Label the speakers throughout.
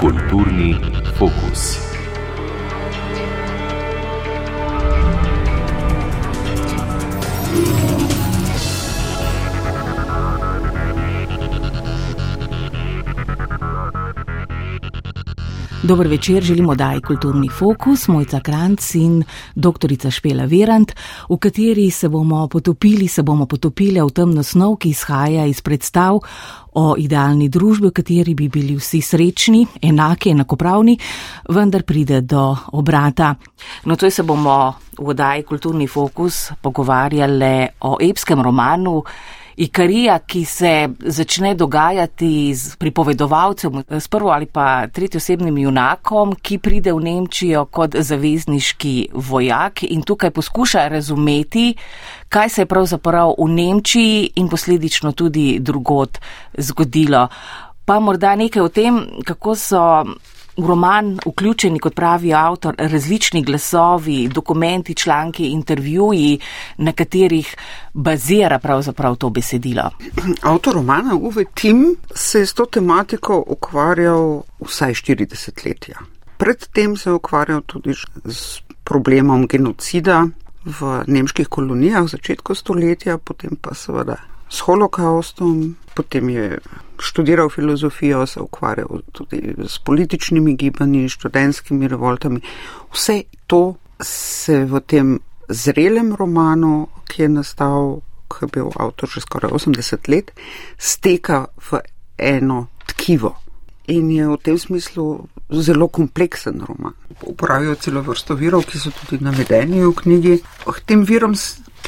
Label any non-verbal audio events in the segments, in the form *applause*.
Speaker 1: Kulturni fokus.
Speaker 2: Dober večer, želimo daj kulturni fokus, mojca Kranc in doktorica Špela Verant, v kateri se bomo potopili, se bomo potopili v temno snov, ki izhaja iz predstav o idealni družbi, v kateri bi bili vsi srečni, enaki, enakopravni, vendar pride do obrata. No, to se bomo v daj kulturni fokus pogovarjali o epskem romanu, Ikarija, ki se začne dogajati z pripovedovalcem, s prvo ali pa tretjosebnim junakom, ki pride v Nemčijo kot zavezniški vojak in tukaj poskuša razumeti, kaj se je pravzaprav v Nemčiji in posledično tudi drugot zgodilo. Pa morda nekaj o tem, kako so v roman vključeni, kot pravi avtor, različni glasovi, dokumenti, članki, intervjuji, na katerih bazira pravzaprav to besedilo.
Speaker 3: Avtor romana Uwe Tim se je s to tematiko ukvarjal vsaj 40 letja. Predtem se je ukvarjal tudi z problemom genocida v nemških kolonijah v začetku stoletja, potem pa seveda s holokaustom, potem je študiral filozofijo, se ukvarjal tudi s političnimi gibanji, študentskimi revoltami. Vse to se v tem zrelem romanu, ki je nastal, ki je bil avtor že skoraj 80 let, steka v eno tkivo. In je v tem smislu zelo kompleksen roman. Uporabljajo celo vrsto virov, ki so tudi navedeni v knjigi. K tem virom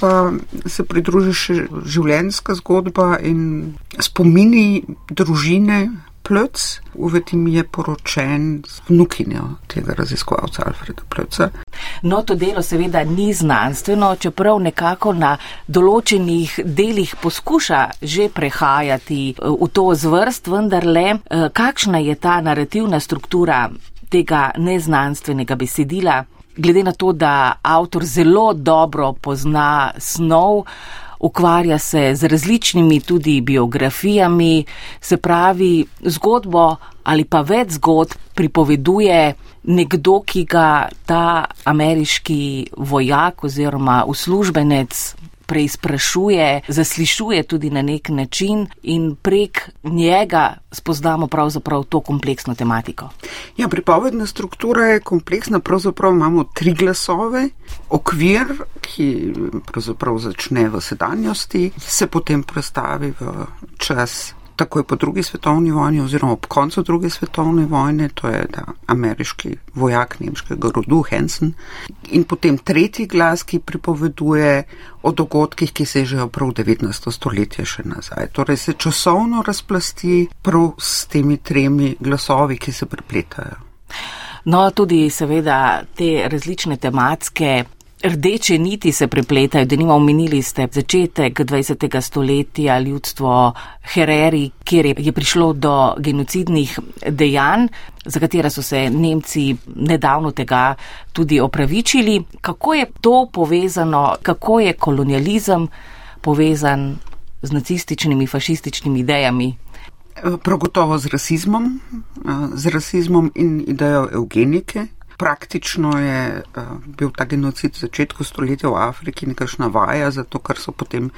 Speaker 3: pa se pridruži še življenjska zgodba in spomini družine. Plec, uveti mi je poročen z vnukinjo tega raziskovalca Alfreda Pleca.
Speaker 2: No, to delo seveda ni znanstveno, čeprav nekako na določenih delih poskuša že prehajati eh, v to zvrst, vendar le, eh, kakšna je ta narativna struktura tega neznanstvenega besedila, glede na to, da avtor zelo dobro pozna snov, ukvarja se z različnimi tudi biografijami, se pravi, zgodbo ali pa več zgodb pripoveduje nekdo, ki ga ta ameriški vojak oziroma uslužbenec preizprašuje, zaslišuje tudi na nek način in prek njega spoznamo pravzaprav to kompleksno tematiko.
Speaker 3: Ja, pripovedna struktura je kompleksna, pravzaprav imamo tri glasove, okvir, ki pravzaprav začne v sedanjosti, se potem prestavi v čas takoj po drugi svetovni vojni oziroma ob koncu druge svetovne vojne, to je ta ameriški vojak nemškega rodu Hansen. In potem tretji glas, ki pripoveduje o dogodkih, ki sežejo prav 19. stoletje še nazaj. Torej se časovno razplasti prav s temi tremi glasovi, ki se prepletajo.
Speaker 2: No, tudi seveda te različne tematske Rdeče niti se prepletajo, da nima omenili ste začetek 20. stoletja ljudstvo Hereri, kjer je prišlo do genocidnih dejanj, za katera so se Nemci nedavno tega tudi opravičili. Kako je to povezano, kako je kolonializem povezan z nacističnimi, fašističnimi idejami?
Speaker 3: Prav gotovo z rasizmom, z rasizmom in idejo eugenike praktično je uh, bil ta genocid v začetku stoletja v Afriki nekakšna vaja, zato ker so potem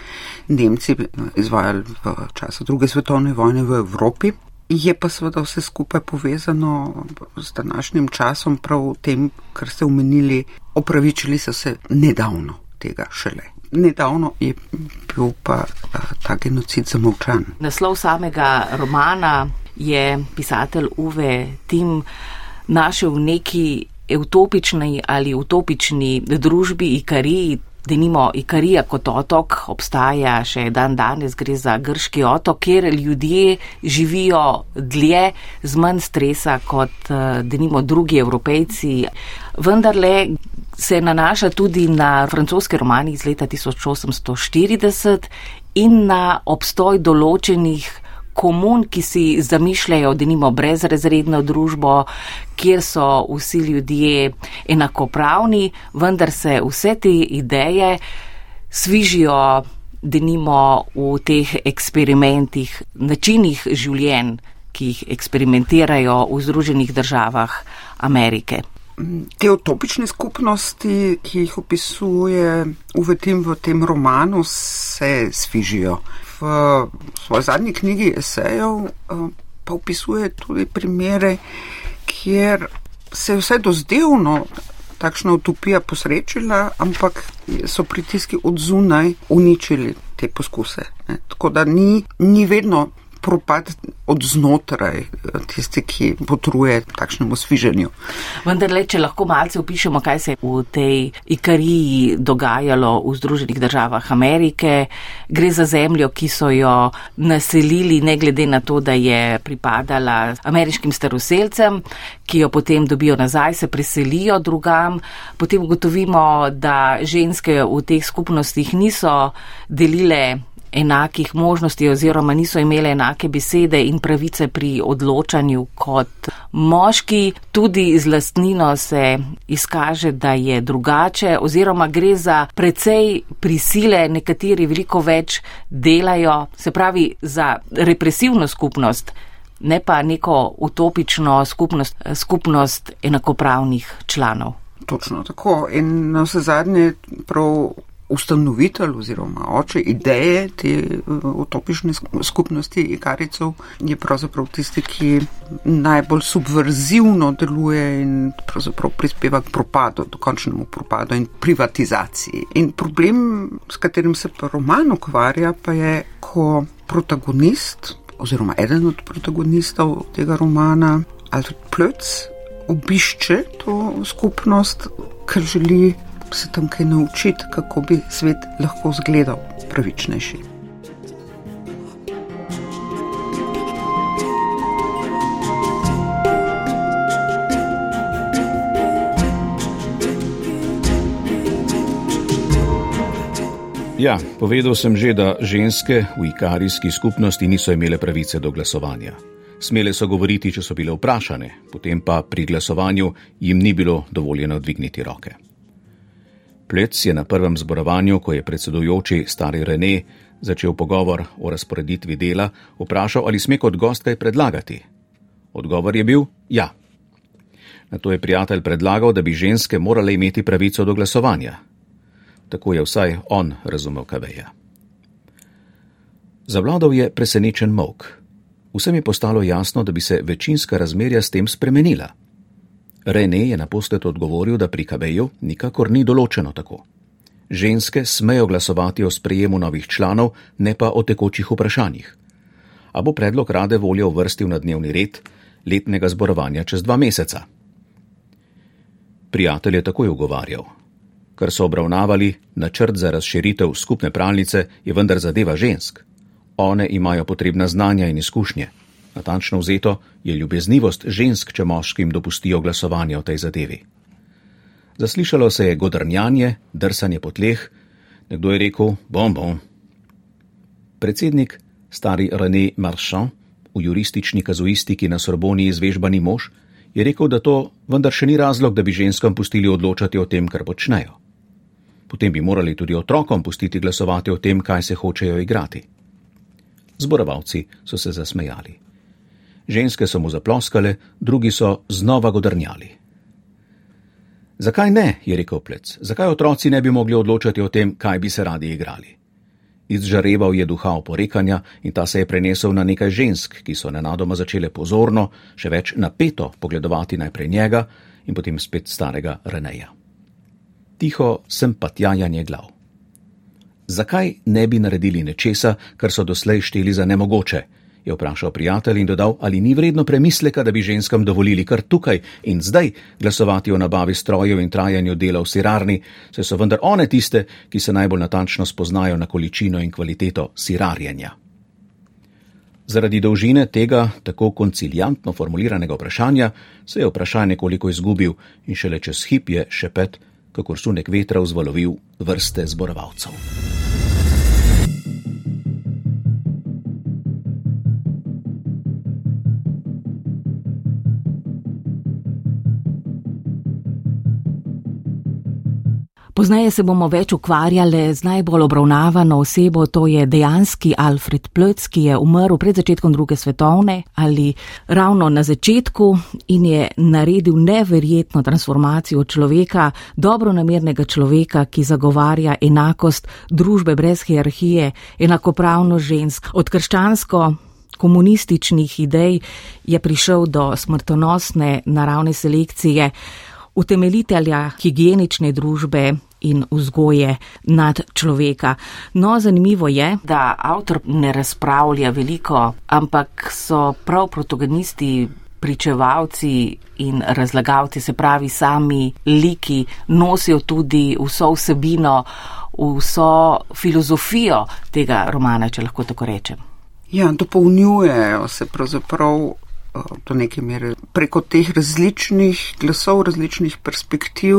Speaker 3: Nemci eh, izvajali v času druge svetovne vojne v Evropi. Je pa seveda vse skupaj povezano z današnjim časom, prav tem, kar ste omenili, opravičili so se nedavno tega šele. Nedavno je bil pa uh, ta genocid zamolčan.
Speaker 2: Naslov samega romana je pisatelj Uwe Tim našel v neki utopični ali utopični družbi Ikariji, da nimo Ikarija kot otok obstaja še dan danes, gre za grški otok, kjer ljudje živijo dlje z manj stresa kot da nimo drugi evropejci. Vendar le se nanaša tudi na francoske romani iz leta 1840 in na obstoj določenih komun, ki si zamišljajo, da nimo brezrezredno družbo, kjer so vsi ljudje enakopravni, vendar se vse te ideje svižijo denimo v teh eksperimentih, načinih življenj, ki jih eksperimentirajo v Združenih državah Amerike.
Speaker 3: Te utopične skupnosti, ki jih opisuje Uvetim v tem romanu, se svižijo. V svoji zadnji knjigi esejev eh, pa opisuje tudi primere, kjer se je vse dozdevno takšna utopija posrečila, ampak so pritiski od zunaj uničili te poskuse. Ne. Tako da ni, ni vedno propad od znotraj, tisti, ki potruje takšnemu sviženju.
Speaker 2: Vendar, le, če lahko malce opišemo, kaj se je v tej ikariji dogajalo v Združenih državah Amerike, gre za zemljo, ki so jo naselili, ne glede na to, da je pripadala ameriškim staroseljcem, ki jo potem dobijo nazaj, se preselijo drugam. Potem ugotovimo, da ženske v teh skupnostih niso delile enakih možnosti oziroma niso imele enake besede in pravice pri odločanju kot moški. Tudi z lastnino se izkaže, da je drugače oziroma gre za precej prisile, nekateri veliko več delajo, se pravi za represivno skupnost. Ne pa neko utopično skupnost, skupnost enakopravnih članov.
Speaker 3: Točno tako. In na vse zadnje, prav ustanovitelj oziroma oče ideje te eh, utopične skupnosti ikaricov je pravzaprav tisti, ki najbolj subverzivno deluje in pravzaprav prispeva k propadu, dokončnemu propadu in privatizaciji. In problem, s katerim se pa roman ukvarja, pa je, ko protagonist oziroma eden od protagonistov tega romana, Alfred Plöc, obišče to skupnost, ker želi se tam kaj naučiti, kako bi svet lahko izgledal pravičnejši.
Speaker 4: Ja, povedal sem že, da ženske v ikarijski skupnosti niso imele pravice do glasovanja. Smele so govoriti, če so bile vprašane, potem pa pri glasovanju jim ni bilo dovoljeno dvigniti roke. Plec je na prvem zborovanju, ko je predsedujoči stari Rene začel pogovor o razporeditvi dela, vprašal, ali sme kot gost kaj predlagati. Odgovor je bil ja. Na to je prijatelj predlagal, da bi ženske morale imeti pravico do glasovanja. Tako je vsaj on razumel Kaveja. Zavladal je presenečen mok. Vsem je postalo jasno, da bi se večinska razmerja s tem spremenila. Rene je naposled odgovoril, da pri KB-ju nikakor ni določeno tako. Ženske smejo glasovati o sprejemu novih članov, ne pa o tekočih vprašanjih. A bo predlog rade volje uvrstil na dnevni red letnega zborovanja čez dva meseca. Prijatelj je takoj ugovarjal. Kar so obravnavali, načrt za razširitev skupne pralnice je vendar zadeva žensk. One imajo potrebna znanja in izkušnje. Natančno vzeto je ljubeznivost žensk, če moškim dopustijo glasovanje o tej zadevi. Zaslišalo se je godrnjanje, drsanje po tleh, nekdo je rekel: bom, bom. Predsednik, stari René Marchand, v juristični kazuistiki na Sorboni izvežbani mož, je rekel, da to vendar še ni razlog, da bi ženskam pustili odločati o tem, kar počnejo. Potem bi morali tudi otrokom pustiti glasovati o tem, kaj se hočejo igrati. Zborovalci so se zasmejali ženske so mu zaploskale, drugi so znova godrnjali. Zakaj ne, je rekel plec, zakaj otroci ne bi mogli odločati o tem, kaj bi se radi igrali? Izžareval je duha oporekanja in ta se je prenesel na nekaj žensk, ki so nenadoma začele pozorno, še več napeto pogledovati najprej njega in potem spet starega Reneja. Tiho sem pa tjajanje glav. Zakaj ne bi naredili nečesa, kar so doslej šteli za nemogoče? Je vprašal prijatelj in dodal, ali ni vredno premisleka, da bi ženskam dovolili kar tukaj in zdaj glasovati o nabavi strojev in trajanju dela v sirarni, saj so vendar one tiste, ki se najbolj natančno spoznajo na količino in kvaliteto sirarjenja. Zaradi dolžine tega tako konciljantno formuliranega vprašanja se je vprašanje nekoliko izgubil in šele čez hip je šepet, kakor sunek vetra vzvalovil vrste zborovalcev.
Speaker 2: Po Pozneje se bomo več ukvarjali z najbolj obravnavano osebo, to je dejanski Alfred Plöc, ki je umrl pred začetkom druge svetovne ali ravno na začetku in je naredil neverjetno transformacijo človeka, dobronamernega človeka, ki zagovarja enakost družbe brez hierarhije, enakopravnost žensk, od krščansko komunističnih idej je prišel do smrtonosne naravne selekcije utemeljitelja higienične družbe in vzgoje nad človeka. No, zanimivo je, da avtor ne razpravlja veliko, ampak so prav protagonisti. Pričevalci in razlagalci, se pravi, sami liki nosijo tudi vso vsebino, vso filozofijo tega romana, če lahko tako rečem.
Speaker 3: Ja, dopolnjujejo se pravzaprav do neke mere preko teh različnih glasov, različnih perspektiv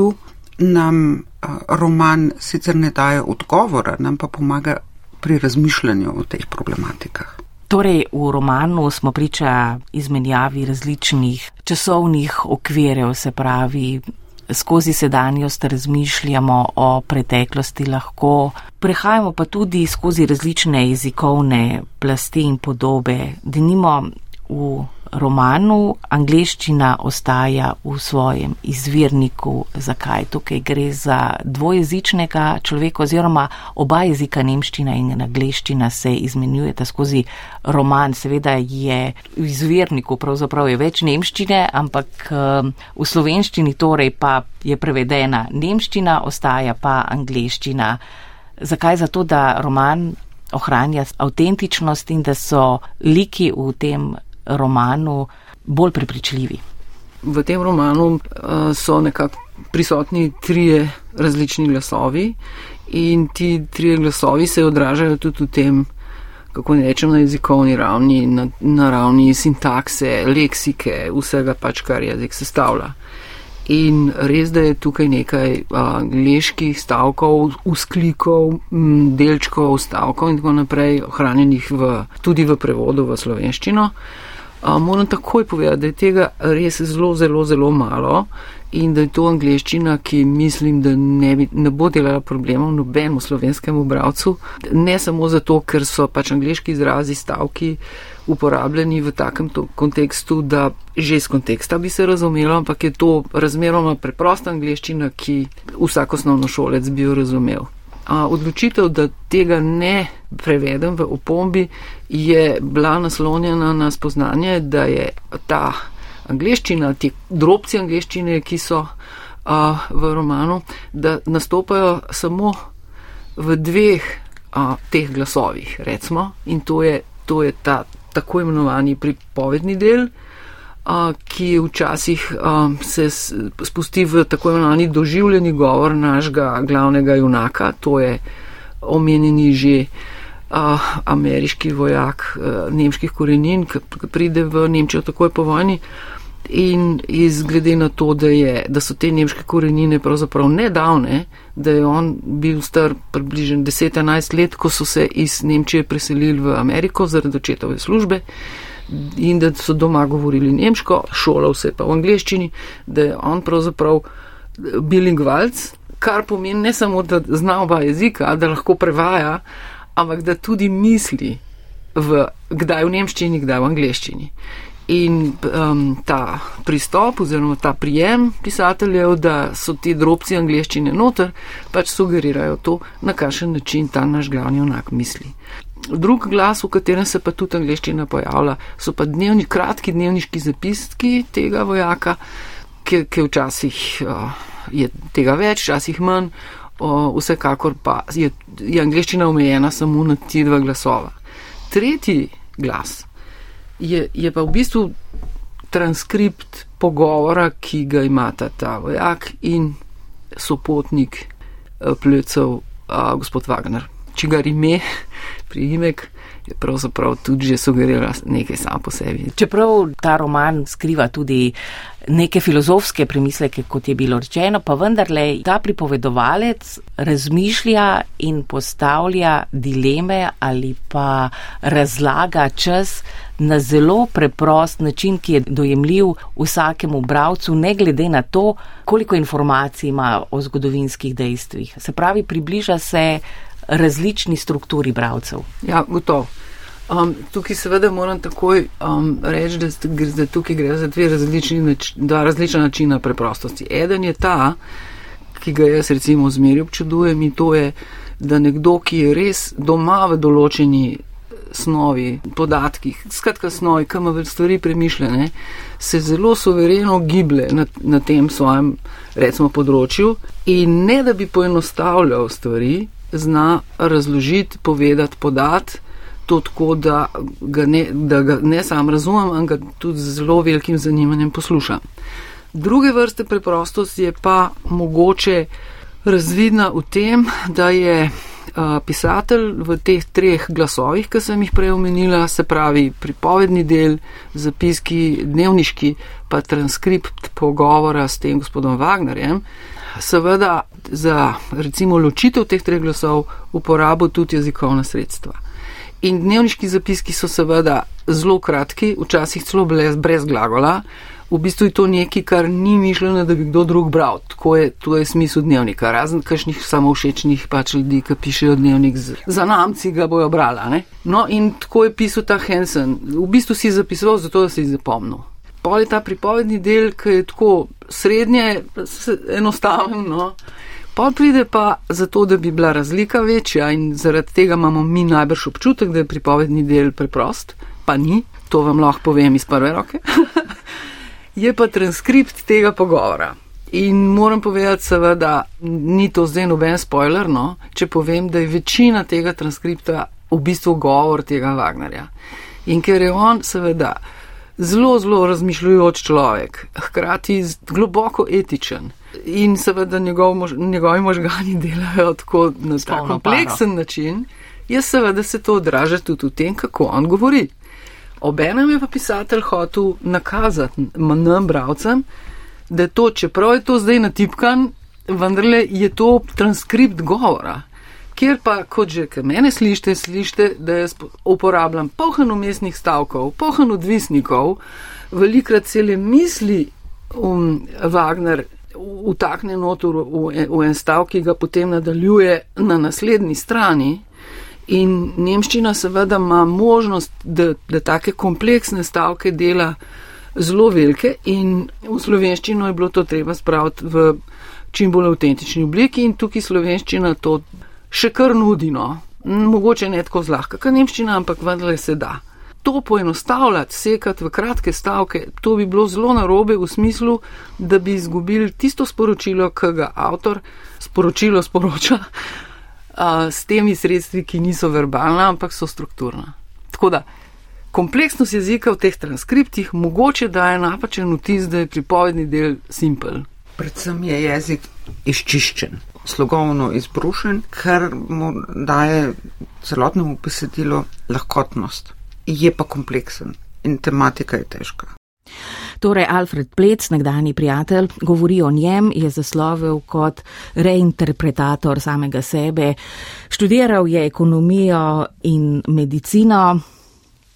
Speaker 3: nam roman sicer ne daje odgovora, nam pa pomaga pri razmišljanju o teh problematikah.
Speaker 2: Torej, v romanu smo priča izmenjavi različnih časovnih okvirjev, se pravi, skozi sedanjost razmišljamo o preteklosti lahko, prehajamo pa tudi skozi različne jezikovne plasti in podobe. Denimo v romanu angleščina ostaja v svojem izvirniku. Zakaj? Tukaj gre za dvojezičnega človeka oziroma oba jezika, nemščina in angleščina, se izmenjujeta skozi roman. Seveda je v izvirniku pravzaprav je več nemščine, ampak um, v slovenščini torej pa je prevedena nemščina, ostaja pa angleščina. Zakaj? Zato, da roman ohranja avtentičnost in da so liki v tem romanu bolj prepričljivi.
Speaker 5: V tem romanu uh, so nekako prisotni trije različni glasovi in ti trije glasovi se odražajo tudi v tem, kako ne rečem, na jezikovni ravni, na, na ravni sintakse, leksike, vsega pač, kar jezik sestavlja. In res, da je tukaj nekaj angliških stavkov, usklikov, delčkov stavkov in tako naprej, ohranjenih v, tudi v prevodu v slovenščino. Uh, moram takoj povedati, da je tega res zelo, zelo, zelo malo in da je to angliščina, ki mislim, da ne, bi, ne bo delala problemov nobenemu slovenskemu bravcu. Ne samo zato, ker so pač angliški izrazi, stavki uporabljeni v takem kontekstu, da že iz konteksta bi se razumelo, ampak je to razmeroma preprosta angliščina, ki vsak osnovno šolec bi jo razumel odločitev, da tega ne prevedem v opombi, je bila naslonjena na spoznanje, da je ta angliščina, ti drobci angliščine, ki so a, v romanu, da nastopajo samo v dveh a, teh glasovih, recimo, in to je, to je ta tako imenovani pripovedni del ki včasih se spusti v tako imenovani doživljeni govor našega glavnega junaka, to je omenjeni že ameriški vojak nemških korenin, ki pride v Nemčijo takoj po vojni. In izglede na to, da, je, da so te nemške korenine pravzaprav nedavne, da je on bil star približno 10-11 let, ko so se iz Nemčije preselili v Ameriko zaradi očetove službe, in da so doma govorili nemško, šolal se pa v angleščini, da je on pravzaprav bilingvalc, kar pomeni ne samo, da zna oba jezika, da lahko prevaja, ampak da tudi misli, v, kdaj v nemščini, kdaj v angleščini. In um, ta pristop oziroma ta prijem pisateljev, da so ti drobci angleščine noter, pač sugerirajo to, na kakšen način ta naš glavni onak misli. Drug glas, v katerem se pa tudi angliščina pojavlja, so pa dnevni, kratki dnevniški zapiski tega vojaka, ki, ki včasih uh, je tega več, včasih manj, uh, vsekakor pa je, je angliščina omejena samo na ti dva glasova. Tretji glas je, je pa v bistvu transkript pogovora, ki ga imata ta vojak in sopotnik uh, plecev, uh, gospod Wagner čigar ime priimek je pravzaprav tudi že sugerirala nekaj sam po sebi.
Speaker 2: Čeprav ta roman skriva tudi neke filozofske premisleke, kot je bilo rečeno, pa vendarle ta pripovedovalec razmišlja in postavlja dileme ali pa razlaga čas na zelo preprost način, ki je dojemljiv vsakemu bravcu, ne glede na to, koliko informacij ima o zgodovinskih dejstvih. Se pravi, približa se različni strukturi bravcev.
Speaker 5: Ja, gotovo. Um, tukaj seveda moram takoj um, reči, da, da tukaj gre za dve različni, dva različna načina preprostosti. Eden je ta, ki ga jaz recimo zmeri občudujem in to je, da nekdo, ki je res doma v določeni snovi, podatkih, skratka snovi, kam več stvari premišljene, se zelo sovereno giblje na, na tem svojem, recimo, področju in ne da bi poenostavljal stvari, zna razložiti, povedati, podati to tako, da ga, ne, da ga ne sam razumem, ampak ga tudi z zelo velikim zanimanjem poslušam. Druge vrste preprostost je pa mogoče razvidna v tem, da je a, pisatelj v teh treh glasovih, ki sem jih prej omenila, se pravi pripovedni del, zapiski, dnevniški, pa transkript pogovora s tem gospodom Wagnerjem, seveda za recimo ločitev teh treh glasov uporabo tudi jezikovna sredstva. In dnevniški zapiski so seveda zelo kratki, včasih celo brez, brez glagola. V bistvu je to nekaj, kar ni mišljeno, da bi kdo drug bral. Tako je, to je smisel dnevnika. Razen kakšnih samovšečnih pač ljudi, ki pišejo dnevnik z, za namci, ga bojo brala. Ne? No in tako je pisal ta Hansen. V bistvu si zapisoval zato, da si jih zapomnil. Pol je ta pripovedni del, ki je tako srednje, enostaven. No? Pa pride pa zato, da bi bila razlika večja in zaradi tega imamo mi najbrž občutek, da je pripovedni del preprost, pa ni, to vam lahko povem iz prve roke. *laughs* je pa transkript tega pogovora. In moram povedati, seveda, ni to zdaj noben spoiler, no, če povem, da je večina tega transkripta v bistvu govor tega Wagnerja. In ker je on, seveda, zelo, zelo razmišljujoč človek, hkrati globoko etičen in seveda njegov mož, njegovi možgani *laughs* delajo tako na tako kompleksen paro. način, je seveda se to odraža tudi v tem, kako on govori. Obenem je pa pisatelj hotel nakazati nam, bravcem, da to, čeprav je to zdaj natipkan, vendarle je to transkript govora. Kjer pa, kot že kaj mene slište, slište, da jaz uporabljam pohen umestnih stavkov, pohen odvisnikov, velikrat cele misli um, Wagner vtakne notor v, v en stav, ki ga potem nadaljuje na naslednji strani. In nemščina seveda ima možnost, da, da take kompleksne stavke dela zelo velike in v slovenščino je bilo to treba spraviti v čim bolj avtentični obliki in tukaj slovenščina to še kar nudino. Mogoče ne tako zlahka, kot nemščina, ampak vendarle se da to poenostavljati, sekati v kratke stavke, to bi bilo zelo narobe v smislu, da bi izgubili tisto sporočilo, ki ga avtor sporočilo sporoča *laughs* a, s temi sredstvi, ki niso verbalna, ampak so strukturna. Tako da kompleksnost jezika v teh transkriptih mogoče daje napačen vtis, da je pripovedni del simpel.
Speaker 3: Predvsem je jezik izčiščen. Slogovno izbrušen, kar mu daje celotnemu besedilu lahkotnost. Je pa kompleksen in tematika je težka.
Speaker 2: Torej, Alfred Plec, nekdani prijatelj, govori o njem, je zaslovel kot reinterpretator samega sebe, študiral je ekonomijo in medicino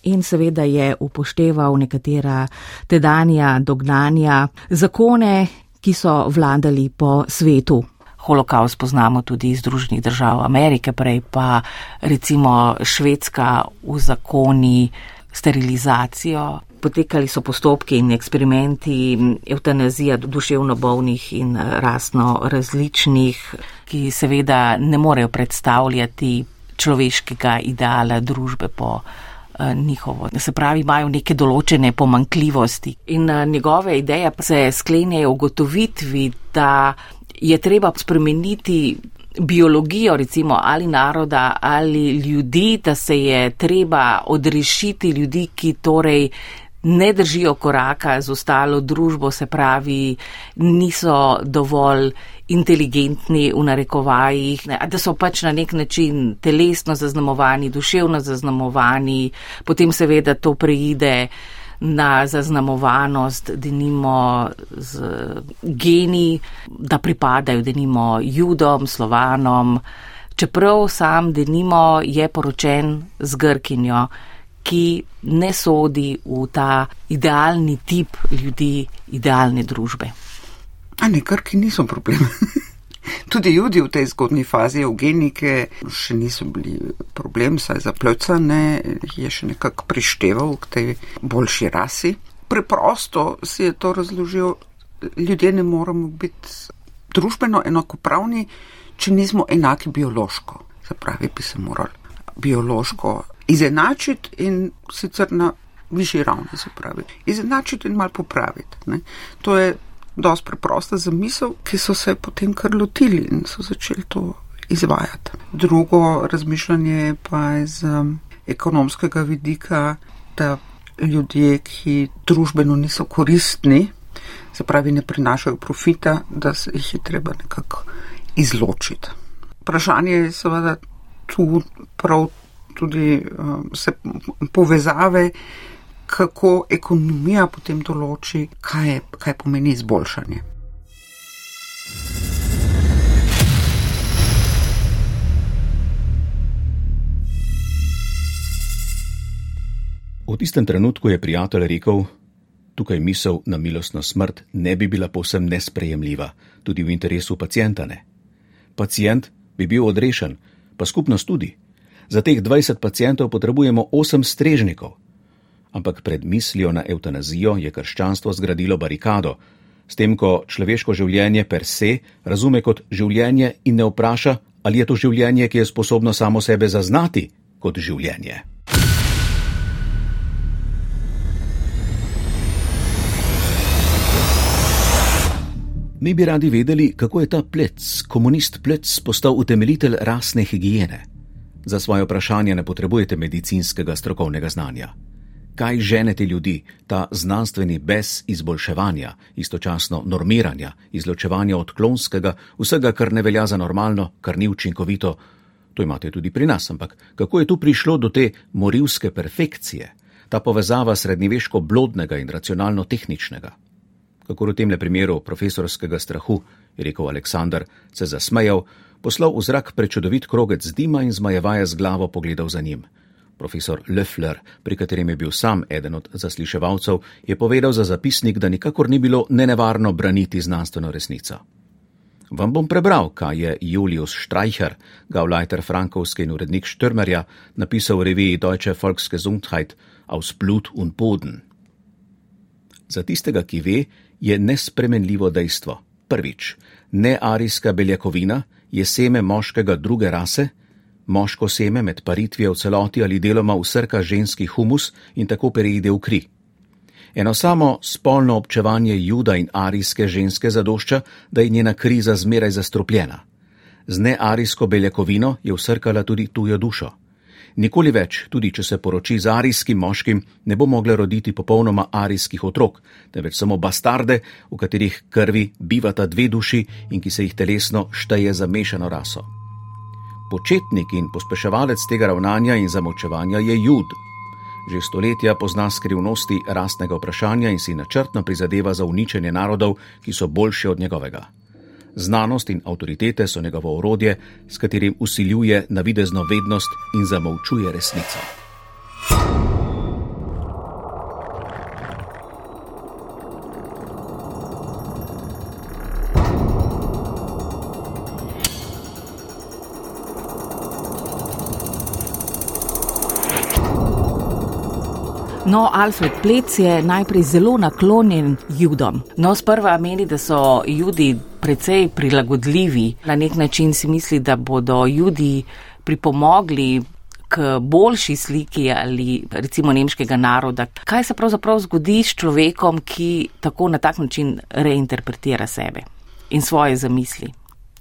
Speaker 2: in seveda je upošteval nekatera tedanja dognanja, zakone, ki so vladali po svetu holokaust poznamo tudi iz Združenih držav Amerike, prej pa recimo Švedska v zakoni sterilizacijo. Potekali so postopki in eksperimenti, eutanazija duševno bolnih in rasno različnih, ki seveda ne morejo predstavljati človeškega ideala družbe po eh, njihovo. Se pravi, imajo neke določene pomankljivosti. In eh, njegove ideje pa se sklenjajo ugotovitvi, da je treba spremeniti biologijo, recimo, ali naroda, ali ljudi, da se je treba odrešiti ljudi, ki torej ne držijo koraka z ostalo družbo, se pravi, niso dovolj inteligentni v narekovajih, da so pač na nek način telesno zaznamovani, duševno zaznamovani, potem seveda to preide na zaznamovanost, da nimo z geni, da pripadajo, da nimo judom, slovanom, čeprav sam, da nimo je poročen z Grkinjo ki ne sodi v ta idealni tip ljudi, idealne družbe.
Speaker 3: A ne, kar ki niso problem. *laughs* Tudi ljudje v tej zgodni fazi eugenike še niso bili problem, saj za plca ne je še nekako prišteval k tej boljši rasi. Preprosto si je to razložil, ljudje ne moramo biti družbeno enakopravni, če nismo enaki biološko. Se pravi, bi se morali biološko izenačiti in sicer na višji ravni, se pravi. Izenačiti in malo popraviti. Ne. To je dosti preprosta zamisel, ki so se potem kar lotili in so začeli to izvajati. Drugo razmišljanje pa je z um, ekonomskega vidika, da ljudje, ki družbeno niso koristni, se pravi ne prinašajo profita, da se jih je treba nekako izločiti. Vprašanje je seveda tu prav tudi uh, se povezave, kako ekonomija potem določi, kaj, je, kaj pomeni izboljšanje.
Speaker 4: V tistem trenutku je prijatelj rekel: Tukaj misel na milostno smrt ne bi bila povsem nesprejemljiva, tudi v interesu pacijenta ne. Pacijent bi bil odrešen, pa skupnost tudi. Za teh 20 pacijentov potrebujemo 8 strežnikov. Ampak pred mislijo na eutanazijo je krščanstvo zgradilo barikado, s tem, ko človeško življenje per se razume kot življenje in ne vpraša, ali je to življenje, ki je sposobno samo sebe zaznati kot življenje. Mi bi radi vedeli, kako je ta plec, komunist plec, postal utemeljitelj rasne higiene. Za svoje vprašanje ne potrebujete medicinskega strokovnega znanja. Kaj ženete ljudi, ta znanstveni bez izboljševanja, istočasno normiranja, izločevanja odklonskega, vsega, kar ne velja za normalno, kar ni učinkovito, to imate tudi pri nas, ampak kako je tu prišlo do te morilske perfekcije, ta povezava srednjeveško blodnega in racionalno tehničnega? Kako v tem le primeru profesorskega strahu, je rekel Aleksandr, se zasmejal, poslal v zrak prečudovit krogec dima in zmajevaje z glavo pogledal za njim. Profesor Löffler, pri katerem je bil sam eden od zasliševalcev, je povedal za zapisnik, da nikakor ni bilo nenevarno braniti znanstveno resnico. Vam bom prebral, kaj je Julius Streicher, gauleiter frankovski in urednik Štürmerja, napisal v reviji Deutsche Volksgesundheit aus Blut und Boden. Za tistega, ki ve, je nespremenljivo dejstvo. Prvič, nearijska beljakovina, je seme moškega druge rase, moško seme med paritvijo v celoti ali deloma usrka ženski humus in tako preide v kri. Eno samo spolno občevanje juda in arijske ženske zadošča, da je njena kriza zmeraj zastrupljena. Z nearijsko beljakovino je usrkala tudi tujo dušo. Nikoli več, tudi če se poroči z arijskim moškim, ne bo mogla roditi popolnoma arijskih otrok, temveč samo bastarde, v katerih krvi bivata dve duši in ki se jih telesno šteje za mešano raso. Početnik in pospeševalec tega ravnanja in zamočevanja je jud. Že stoletja pozna skrivnosti rastnega vprašanja in si načrtno prizadeva za uničenje narodov, ki so boljši od njegovega. Znanost in avtoritete so njegovo orodje, s katerim usiljuje navidezno vednost in zamolčuje resnico.
Speaker 2: No, Alfred Plec je najprej zelo naklonjen judom. No, sprva meni, da so judi precej prilagodljivi. Na nek način si misli, da bodo judi pripomogli k boljši sliki ali recimo nemškega naroda. Kaj se pravzaprav zgodi s človekom, ki tako na tak način reinterpretira sebe in svoje zamisli?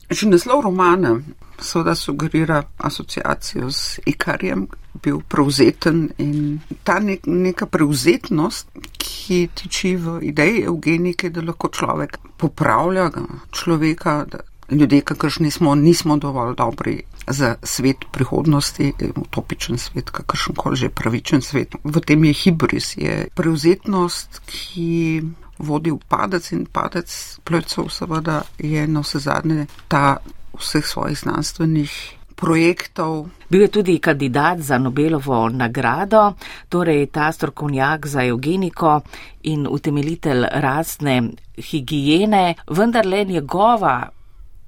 Speaker 3: Že naslov romana seveda sugerira asociacijo z Ikarjem, bil prevzeten in ta nek, neka prevzetnost, ki tiči v ideji eugenike, da lahko človek popravlja človeka, da ljudje, kakršni smo, nismo dovolj dobri za svet prihodnosti, utopičen svet, kakršen koli že pravičen svet. V tem je hibris, je prevzetnost, ki vodi v padec in padec plecev seveda je na vse zadnje ta vseh svojih znanstvenih projektov.
Speaker 2: Bil je tudi kandidat za Nobelovo nagrado, torej ta strokovnjak za eugeniko in utemeljitelj rastne higijene, vendar le njegova,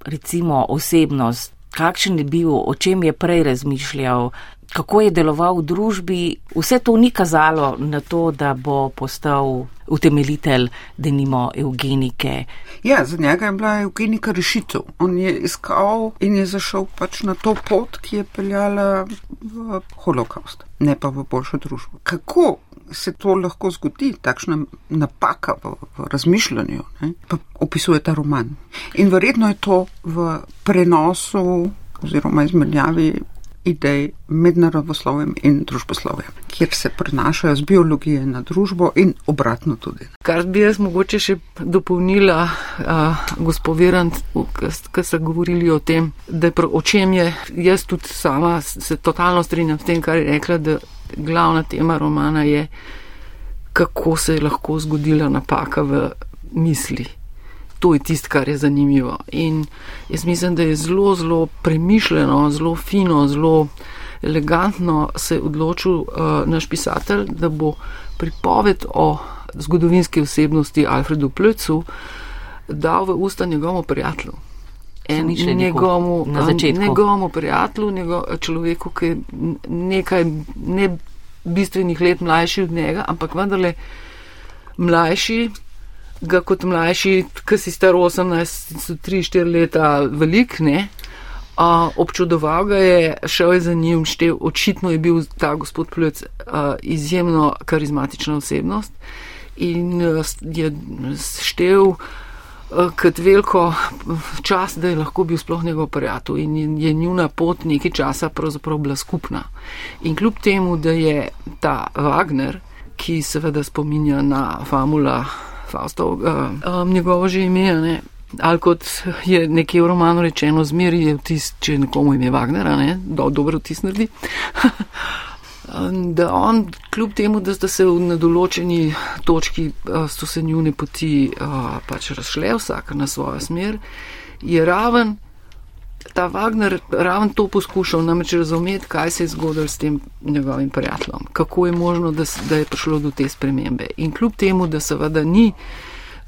Speaker 2: recimo, osebnost, kakšen je bil, o čem je prej razmišljal, kako je deloval v družbi, vse to ni kazalo na to, da bo postal utemeljitelj, da nimo eugenike.
Speaker 3: Ja, za njega je bila eugenika rešitev. On je iskal in je zašel pač na to pot, ki je peljala v holokaust, ne pa v boljšo družbo. Kako se to lahko zgodi, takšna napaka v, v razmišljanju, ne? pa opisuje ta roman. In verjetno je to v prenosu oziroma izmenjavi idej med naravoslovjem in družboslovjem, kjer se prenašajo z biologije na družbo in obratno tudi.
Speaker 5: Kar bi jaz mogoče še dopolnila, gospod Virant, ker ste govorili o tem, da je o čem je, jaz tudi sama se totalno strinjam s tem, kar je rekla, da glavna tema romana je, kako se je lahko zgodila napaka v misli to je tisto, kar je zanimivo. In jaz mislim, da je zelo, zelo premišljeno, zelo fino, zelo elegantno se odločil uh, naš pisatelj, da bo pripoved o zgodovinski osebnosti Alfredu Plöcu dal v usta njegovemu prijatelju. Njegovemu, njegovemu prijatelju, njegov, človeku, ki je nekaj ne bistvenih let mlajši od njega, ampak vendarle mlajši, ga kot mlajši, ki si star 18, so 3-4 leta velik, ne. Uh, občudoval ga je, šel je za njim, štev, očitno je bil ta gospod Pljuc uh, izjemno karizmatična osebnost in uh, je štev uh, kot veliko čas, da je lahko bil sploh njegov prijatelj in je njuna pot nekaj časa pravzaprav bila skupna. In kljub temu, da je ta Wagner, ki seveda spominja na famula Faustov, uh, um, njegovo že ime, ne? ali kot je nekje v romanu rečeno, zmeri je vtis, če nekomu ime Wagner, ne? Do, dobro vtis naredi. *laughs* da on, kljub temu, da sta se na določeni točki, uh, so se njune poti uh, pač razšle, vsak na svojo smer, je raven. Ta Wagner ravno to poskušal namreč razumeti, kaj se je zgodilo s tem njegovim prijateljem, kako je možno, da, da je prišlo do te spremembe. In kljub temu, da seveda ni,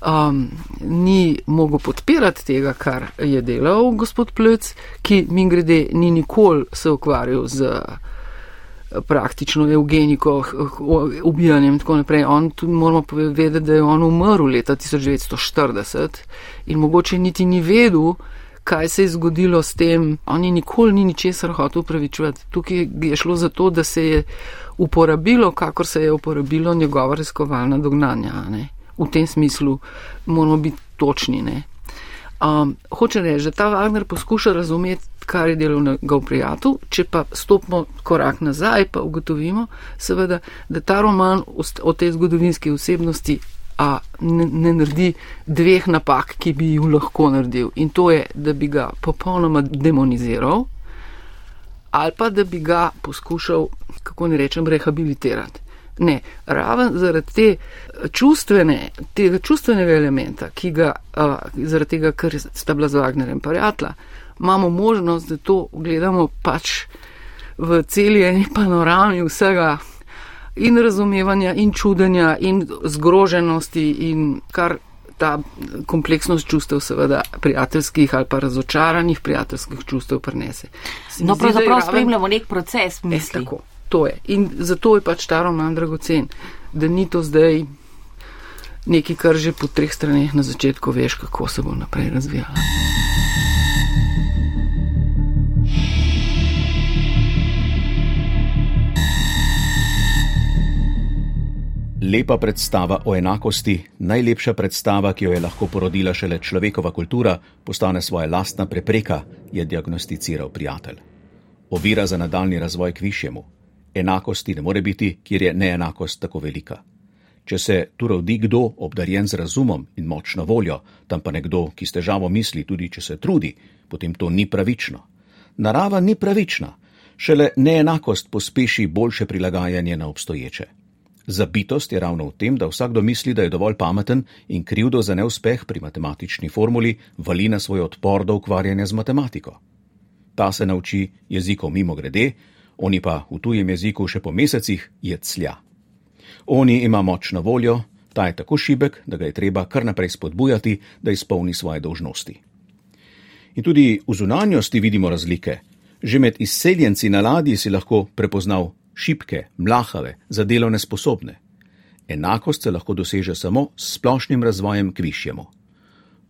Speaker 5: um, ni mogel podpirati tega, kar je delal gospod Plec, ki mi grede ni nikoli se ukvarjal z praktično eugeniko, ubijanjem in tako naprej. On tudi moramo povedati, da je on umrl leta 1940 in mogoče niti ni vedel, kaj se je zgodilo s tem. On je nikoli ni ničesar hotel upravičevati. Tukaj je šlo za to, da se je uporabilo, kakor se je uporabilo njegova raziskovalna dognanja. Ne? V tem smislu moramo biti točni. Um, hoče reči, da ta Wagner poskuša razumeti, kar je delal njegov prijatelj, če pa stopimo korak nazaj, pa ugotovimo, seveda, da ta roman o tej zgodovinski osebnosti a ne, ne naredi dveh napak, ki bi jih lahko naredil. In to je, da bi ga popolnoma demoniziral, ali pa da bi ga poskušal, kako ne rečem, rehabilitirati. Ne, raven zaradi te čustvene, tega čustvenega elementa, ki ga, a, zaradi tega, ker sta bila z Wagnerjem prijatelja, imamo možnost, da to gledamo pač v celi eni panorami vsega, in razumevanja, in čudenja, in zgroženosti, in kar ta kompleksnost čustev, seveda prijateljskih ali pa razočaranih prijateljskih čustev prenese.
Speaker 2: No, pravzaprav spremljamo nek proces, mislim.
Speaker 5: Tako, to je. In zato je pač ta roman dragocen, da ni to zdaj nekaj, kar že po treh straneh na začetku veš, kako se bo naprej razvijalo.
Speaker 4: Lepa predstava o enakosti, najlepša predstava, ki jo je lahko porodila šele človekova kultura, postane svoja lastna prepreka, je diagnosticiral prijatelj. Ovira za nadaljni razvoj k višjemu. Enakosti ne more biti, kjer je neenakost tako velika. Če se tu rodi kdo, obdarjen z razumom in močno voljo, tam pa nekdo, ki s težavo misli, tudi če se trudi, potem to ni pravično. Narava ni pravična, šele neenakost pospeši boljše prilagajanje na obstoječe. Zabitost je ravno v tem, da vsakdo misli, da je dovolj pameten in krivdo za neuspeh pri matematični formuli vali na svoj odpor do ukvarjanja z matematiko. Ta se nauči jezikov mimo grede, oni pa v tujem jeziku še po mesecih je clja. Oni ima močno voljo, ta je tako šibek, da ga je treba kar naprej spodbujati, da izpolni svoje dolžnosti. In tudi v zunanjosti vidimo razlike. Že med izseljenci na ladji si lahko prepoznal šibke, mlahave, za delo nesposobne. Enakost se lahko doseže samo s splošnim razvojem k višjemu.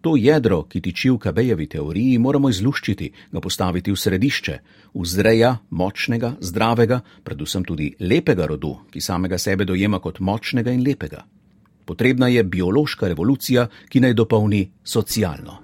Speaker 4: To jedro, ki tiči v Kabejevi teoriji, moramo izluščiti, ga postaviti v središče, v zreja močnega, zdravega, predvsem tudi lepega rodu, ki samega sebe dojema kot močnega in lepega. Potrebna je biološka revolucija, ki naj dopolni socialno.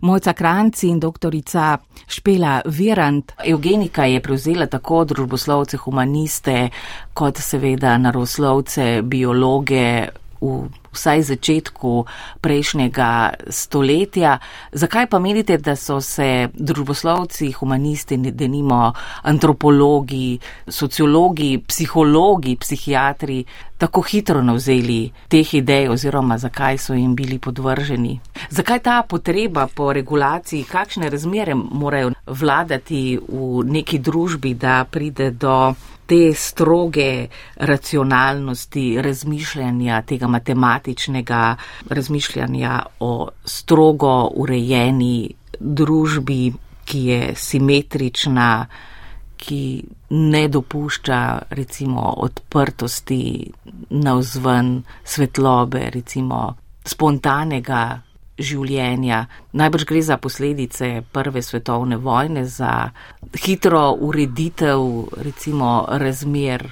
Speaker 2: Mojca Kranci in doktorica Špela Virant. Eugenika je prevzela tako družboslovce, humaniste, kot seveda naroslovce, biologe v vsaj začetku prejšnjega stoletja. Zakaj pa menite, da so se družboslovci, humanisti, denimo antropologi, sociologi, psihologi, psihiatri tako hitro navzeli teh idej oziroma zakaj so jim bili podvrženi? Zakaj ta potreba po regulaciji, kakšne razmere morajo vladati v neki družbi, da pride do te stroge racionalnosti razmišljanja, tega matematičnega razmišljanja o strogo urejeni družbi, ki je simetrična, ki ne dopušča recimo odprtosti navzven svetlobe, recimo spontanega življenja. Najbrž gre za posledice prve svetovne vojne, za hitro ureditev recimo razmer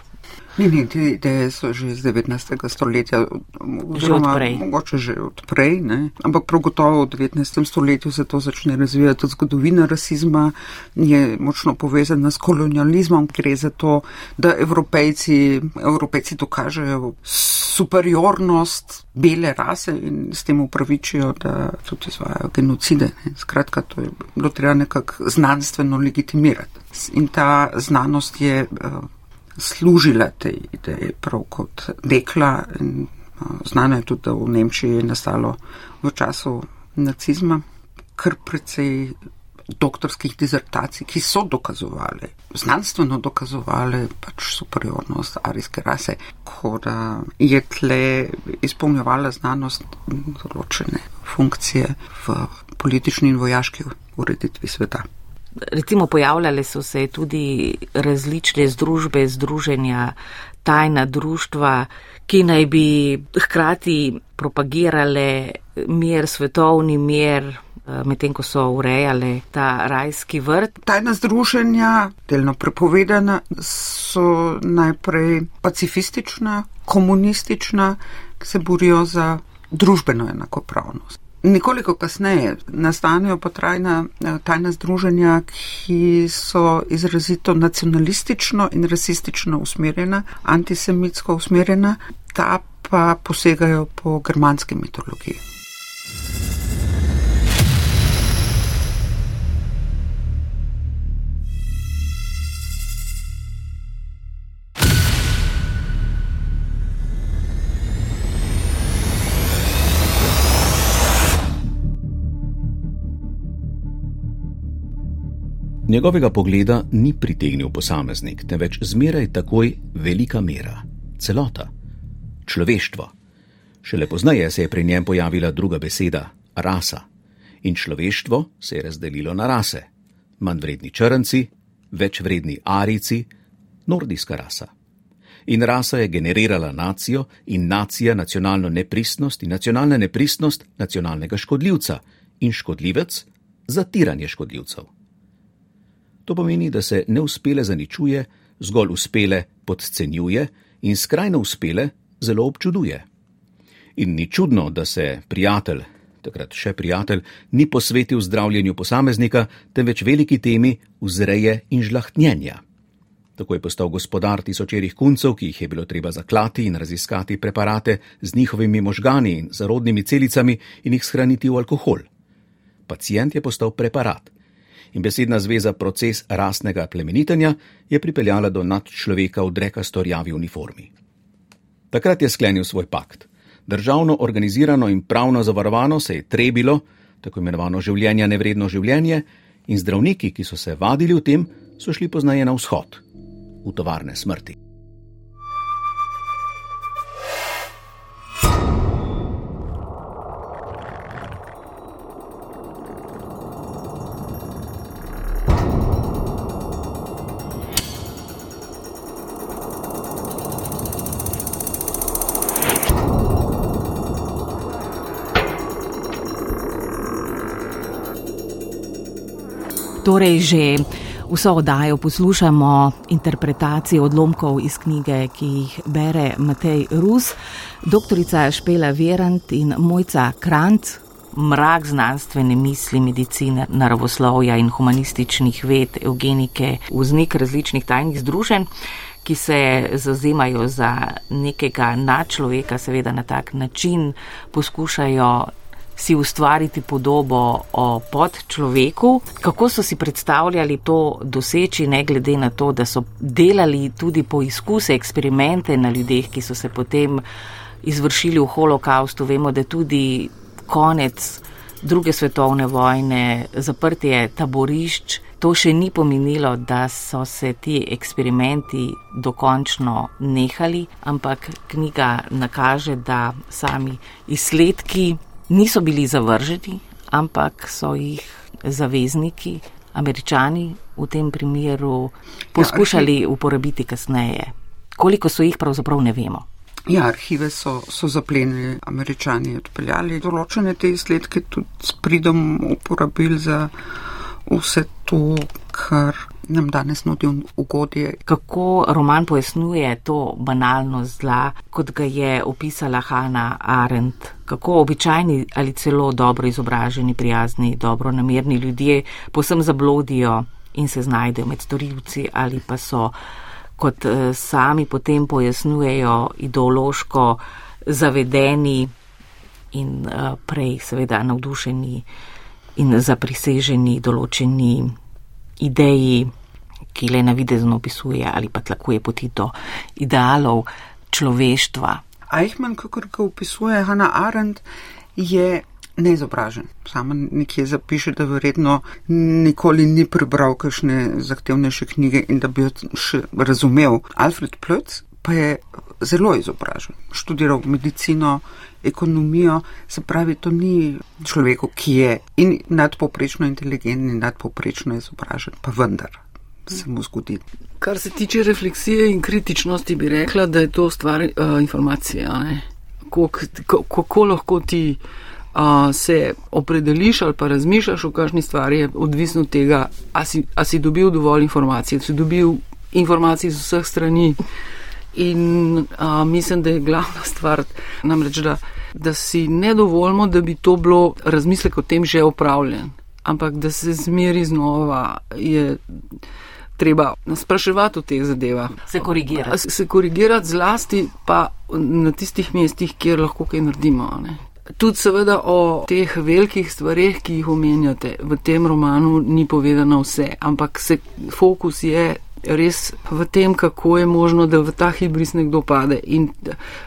Speaker 3: Ni, ni, te ideje so že iz 19. stoletja, oziroma mogoče že odprej, ne? ampak prav gotovo v 19. stoletju se to začne razvijati. Tudi zgodovina rasizma je močno povezana s kolonializmom, gre za to, da evropejci, evropejci dokažejo superiornost bele rase in s tem upravičijo, da tudi izvajajo genocide. Ne? Skratka, to je bilo treba nekako znanstveno legitimirati. In ta znanost je. Služila tej ideji prav kot dekla. In, znano je tudi, da v Nemčiji je nastalo v času nacizma kar precej doktorskih dizertacij, ki so dokazovali, znanstveno dokazovali pač superiornost arijske rase, ko da je tle izpolnjevala znanost določene funkcije v politični in vojaški ureditvi sveta
Speaker 2: recimo pojavljale so se tudi različne združbe, združenja, tajna društva, ki naj bi hkrati propagirale mir, svetovni mir, eh, medtem ko so urejale ta rajski vrt.
Speaker 3: Tajna združenja, delno prepovedana, so najprej pacifistična, komunistična, ki se borijo za družbeno enakopravnost. Nekoliko kasneje nastanejo potrajna eh, tajna združenja, ki so izrazito nacionalistično in rasistično usmerjena, antisemitsko usmerjena, ta pa posegajo po germanski mitologiji.
Speaker 4: Njegovega pogleda ni pritegnil posameznik, temveč zmeraj takoj velika mera, celota, človeštvo. Šele poznaje se je pri njem pojavila druga beseda, rasa. In človeštvo se je razdelilo na rase: manj vredni črnci, več vredni arici, nordijska rasa. In rasa je generirala nacijo in nacija nacionalno nepristnost in nacionalna nepristnost nacionalnega škodljivca in škodljivec zatiranje škodljivcev. To pomeni, da se neuspele zaničuje, zgolj uspele podcenjuje in skrajno uspele zelo občuduje. In ni čudno, da se prijatelj, takrat še prijatelj, ni posvetil zdravljenju posameznika, temveč veliki temi vzreje in žlahtnjenja. Tako je postal gospodar tisočerih kuncev, ki jih je bilo treba zaklati in raziskati preparate z njihovimi možgani in zarodnimi celicami in jih shraniti v alkohol. Pacijent je postal preparat. In besedna zveza proces rasnega plemenitenja je pripeljala do nadčloveka v drekastorjavi uniformi. Takrat je sklenil svoj pakt. Državno organizirano in pravno zavarovano se je trebilo, tako imenovano življenje nevredno življenje, in zdravniki, ki so se vadili v tem, so šli poznaje na vzhod, v tovarne smrti.
Speaker 2: Torej, že vso oddajo poslušamo interpretacije odlomkov iz knjige, ki jih bere Matej Rus, doktorica Špela Verant in Mojca Krant. Mrak znanstvene misli, medicine, naravoslovja in humanističnih ved, eugenike, vznik različnih tajnih združenj, ki se zazemajo za nekega nadčloveka, seveda na tak način poskušajo si ustvariti podobo o podčloveku. Kako so si predstavljali to doseči, ne glede na to, da so delali tudi poizkuse, eksperimente na ljudeh, ki so se potem izvršili v holokaustu. Vemo, da tudi konec druge svetovne vojne, zaprtje taborišč. To še ni pomenilo, da so se ti eksperimenti dokončno nehali, ampak knjiga nakaže, da sami izsledki niso bili zavrženi, ampak so jih zavezniki, američani v tem primeru, poskušali ja, uporabiti kasneje. Koliko so jih pravzaprav ne vemo.
Speaker 3: Ja, arhive so, so zaplenili, američani odpeljali določene te izsledke, tudi s pridom uporabili za vse to, kar nam danes nudi ugodje.
Speaker 2: Kako roman pojasnjuje to banalno zla, kot ga je opisala Hanna Arendt? Kako običajni ali celo dobro izobraženi, prijazni, dobro namerni ljudje posem zablodijo in se znajdejo med storilci ali pa so, kot eh, sami potem pojasnjujejo, ideološko zavedeni in eh, prej seveda navdušeni in zapriseženi določeni ideji, ki le navidezno opisuje ali pa tlakuje poti do idealov človeštva.
Speaker 3: Eichmann, kako ga opisuje Hanna Arendt, je neizobražen. Sama nekje zapiše, da verjetno nikoli ni prebral kakšne zahtevnejše knjige in da bi jo še razumel. Alfred Plötz pa je zelo izobražen. Študiral medicino, ekonomijo, se pravi, to ni človek, ki je in nadpoprečno inteligenten in nadpoprečno izobražen, pa vendar se mu zgodi.
Speaker 5: Kar se tiče refleksije in kritičnosti, bi rekla, da je to stvar uh, informacije. Kako lahko ti uh, se opredeliš ali pa razmišljaš o kakšni stvari, je odvisno od tega, ali si, si dobil dovolj informacij, ali si dobil informacij z vseh strani. In uh, mislim, da je glavna stvar namreč, da da si ne dovolimo, da bi to bilo razmislek o tem že upravljen, ampak da se zmeri znova je treba spraševati o teh zadevah.
Speaker 2: Se korigirati.
Speaker 5: Se korigirati zlasti pa na tistih mestih, kjer lahko kaj naredimo. Ne? Tudi seveda o teh velikih stvarih, ki jih omenjate, v tem romanu ni povedano vse, ampak se fokus je res v tem, kako je možno, da v ta hibris nekdo pade in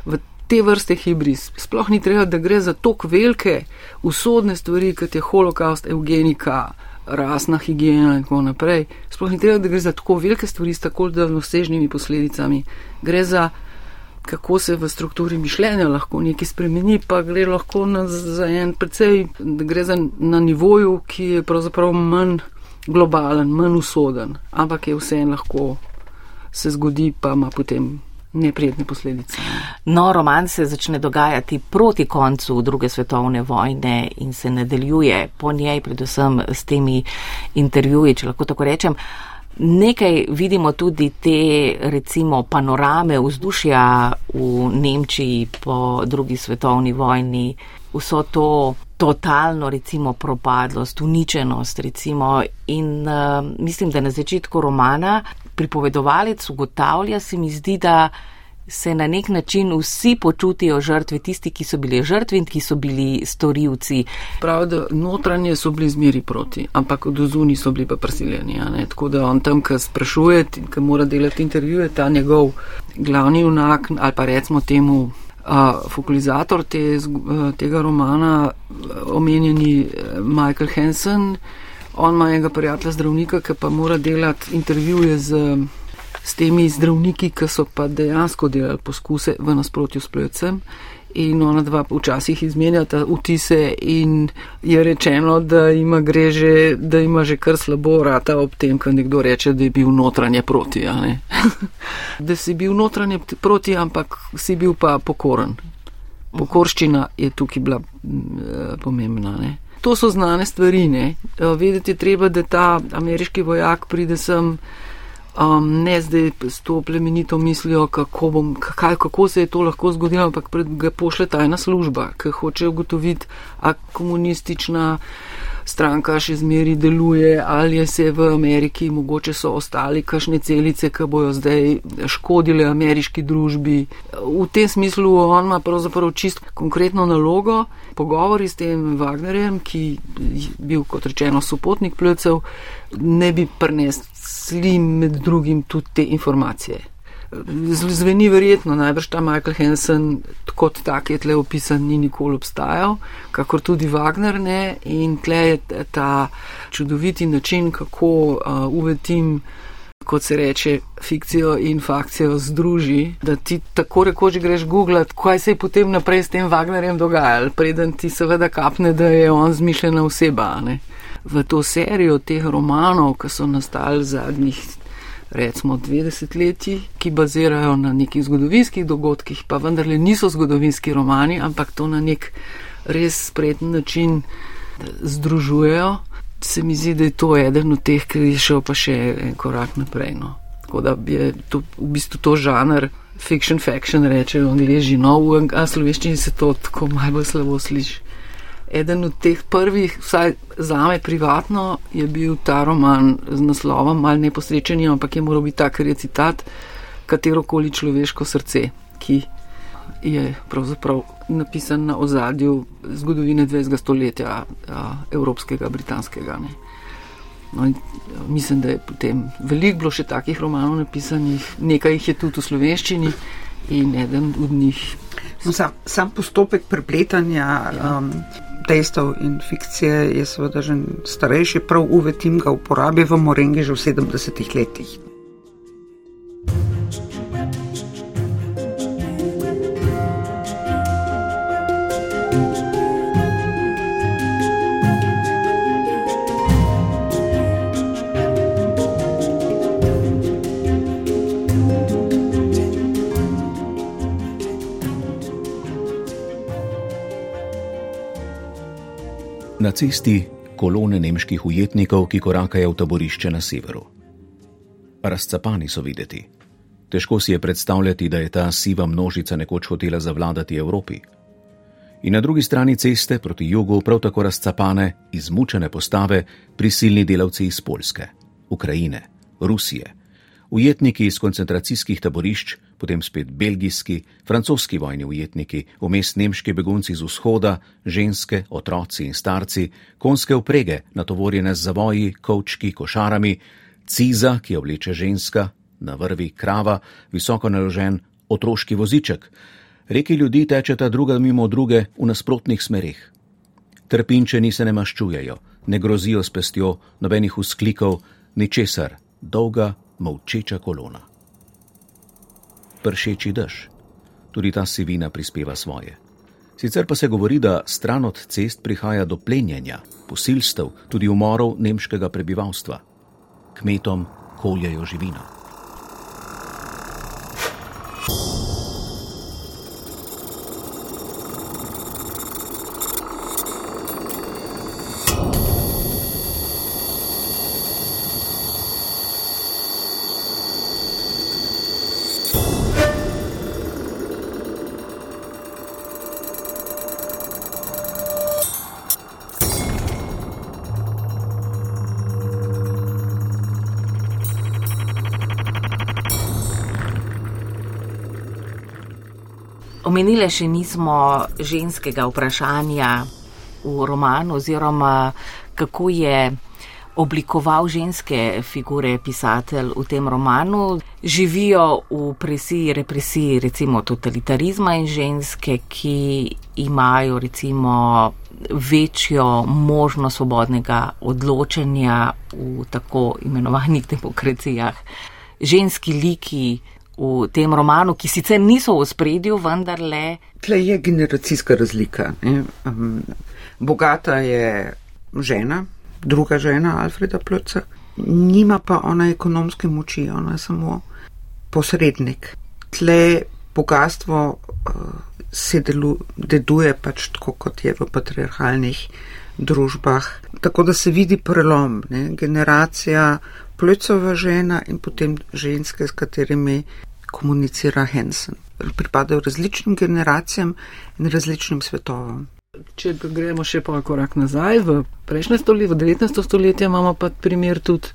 Speaker 5: v te vrste hibris. Sploh ni treba, da gre za tako velike usodne stvari, kot je holokaust, eugenika, rasna higiena in tako naprej. Sploh ni treba, da gre za tako velike stvari s tako daljnosežnimi posledicami. Gre za kako se v strukturi mišljenja lahko nekaj spremeni, pa gre lahko na, za en precej, da gre za na nivoju, ki je pravzaprav manj globalen, manj usoden, ampak je vse en lahko se zgodi, pa ima potem neprijetne posledice.
Speaker 2: No, roman se začne dogajati proti koncu druge svetovne vojne in se nadaljuje po njej, predvsem s temi intervjuji, če lahko tako rečem. Nekaj vidimo tudi te, recimo, panorame vzdušja v Nemčiji po drugi svetovni vojni, vso to totalno, recimo, propadlost, uničenost, recimo, in uh, mislim, da na začetku romana pripovedovalec ugotavlja, se mi zdi, da se na nek način vsi počutijo žrtve, tisti, ki so bili žrtvi in ki so bili storilci.
Speaker 5: Prav, da notranje so bili zmeri proti, ampak od zuni so bili pa prisiljeni. Tako da on tam, ki sprašuje, ki mora delati intervjuje, ta njegov glavni unak ali pa recimo temu. Uh, fokalizator te, uh, tega romana, omenjeni Michael Hansen, on ima enega prijatelja zdravnika, ki pa mora delati intervjuje z s temi zdravniki, ki so pa dejansko delali poskuse v nasprotju s plojcem. In ona dva včasih izmenjata vtise, in je rečeno, da ima, že, da ima že kar slabo rata ob tem, ko nekdo reče, da je bil notranje proti. *laughs* da si bil notranje proti, ampak si bil pa pokoren. Pokorščina je tukaj bila mm, pomembna. Ne? To so znane stvari. Ne? Vedeti je treba, da ta ameriški vojak pride sem um, ne zdaj s to plemenito mislijo, kako, bom, kaj, kako se je to lahko zgodilo, ampak ga pošle tajna služba, ki hoče ugotoviti, a komunistična stranka še zmeri deluje ali je se v Ameriki, mogoče so ostali kašne celice, ki bojo zdaj škodile ameriški družbi. V tem smislu on ima pravzaprav čist konkretno nalogo, pogovori s tem Wagnerjem, ki je bil, kot rečeno, sopotnik plecev, ne bi prenesli med drugim tudi te informacije. Zveni verjetno, najbrž ta Michael Hansen kot tak je tle opisan, ni nikoli obstajal, kakor tudi Wagner ne in tle je ta čudoviti način, kako uh, uvetim, kot se reče, fikcijo in fakcijo združi, da ti tako rekoč greš googlat, kaj se je potem naprej s tem Wagnerjem dogajalo, preden ti seveda kapne, da je on zmišljena oseba. Ne? v to serijo teh romanov, ki so nastali zadnjih, recimo, 20 letji, ki bazirajo na nekih zgodovinskih dogodkih, pa vendarle niso zgodovinski romani, ampak to na nek res spreten način združujejo, se mi zdi, da je to eden od teh, ki je šel pa še en korak naprej. No. Tako da je to v bistvu to žanr. Fiction, faction, rečejo, oni leži no, v slovenščini se to tako malo slabo sliši. Eden od teh prvih, vsaj za me privatno, je bil ta roman z naslovom Mal neposrečen, ampak je moral biti tak, ker je citat katero koli človeško srce, ki je pravzaprav napisan na ozadju zgodovine 20. stoletja, a, evropskega, britanskega. Ne. No, mislim, da je potem veliko bilo še takih romanov napisanih, nekaj jih je tudi v slovenščini in eden od njih.
Speaker 3: No, sam, sam postopek prepletanja. Ja. Um, dejstev in fikcije je seveda že starejši, prav Uwe Tim ga uporablja v Morengi že v 70-ih letih.
Speaker 4: Na cesti kolone nemških ujetnikov, ki korakajo v taborišče na severu. Razcapani so videti. Težko si je predstavljati, da je ta siva množica nekoč hotela zavladati Evropi. In na drugi strani ceste proti jugu prav tako razcapane, izmučene postave prisilni delavci iz Polske, Ukrajine, Rusije, ujetniki iz koncentracijskih taborišč, potem spet belgijski, francoski vojni ujetniki, vmes nemški begunci z vzhoda, ženske, otroci in starci, konske uprege, natovorjene z zavoji, kočki, košarami, ciza, ki jo vleče ženska, na vrvi krava, visoko naložen otroški voziček. Reki ljudi tečeta druga mimo druge v nasprotnih smerih. Trpinčeni se ne maščujejo, ne grozijo s pestjo, nobenih usklikov, ničesar, dolga, molčeča kolona pršeči dež. Tudi ta sivina prispeva svoje. Sicer pa se govori, da stran od cest prihaja do plenjenja, posilstev, tudi umorov nemškega prebivalstva. Kmetom koljajo živino.
Speaker 2: Omenile še nismo ženskega vprašanja v romanu oziroma kako je oblikoval ženske figure pisatelj v tem romanu. Živijo v presiji, represiji, recimo totalitarizma in ženske, ki imajo recimo večjo možnost svobodnega odločanja v tako imenovanih demokracijah. Ženski liki v tem romanu, ki sicer niso v spredju, vendar le.
Speaker 3: Tle je generacijska razlika. Um, bogata je žena, druga žena Alfreda Plöca, nima pa ona ekonomske moči, ona je samo posrednik. Tle bogatstvo uh, se delu, deduje pač tako, kot je v patriarhalnih družbah. Tako da se vidi prelom, ne? generacija Plöcova žena in potem ženske, s katerimi komunicira Hensen. Pripadajo različnim generacijam in različnim svetovom.
Speaker 5: Če gremo še pa korak nazaj, v prejšnje stoletje, v 19. stoletje imamo pa primer tudi,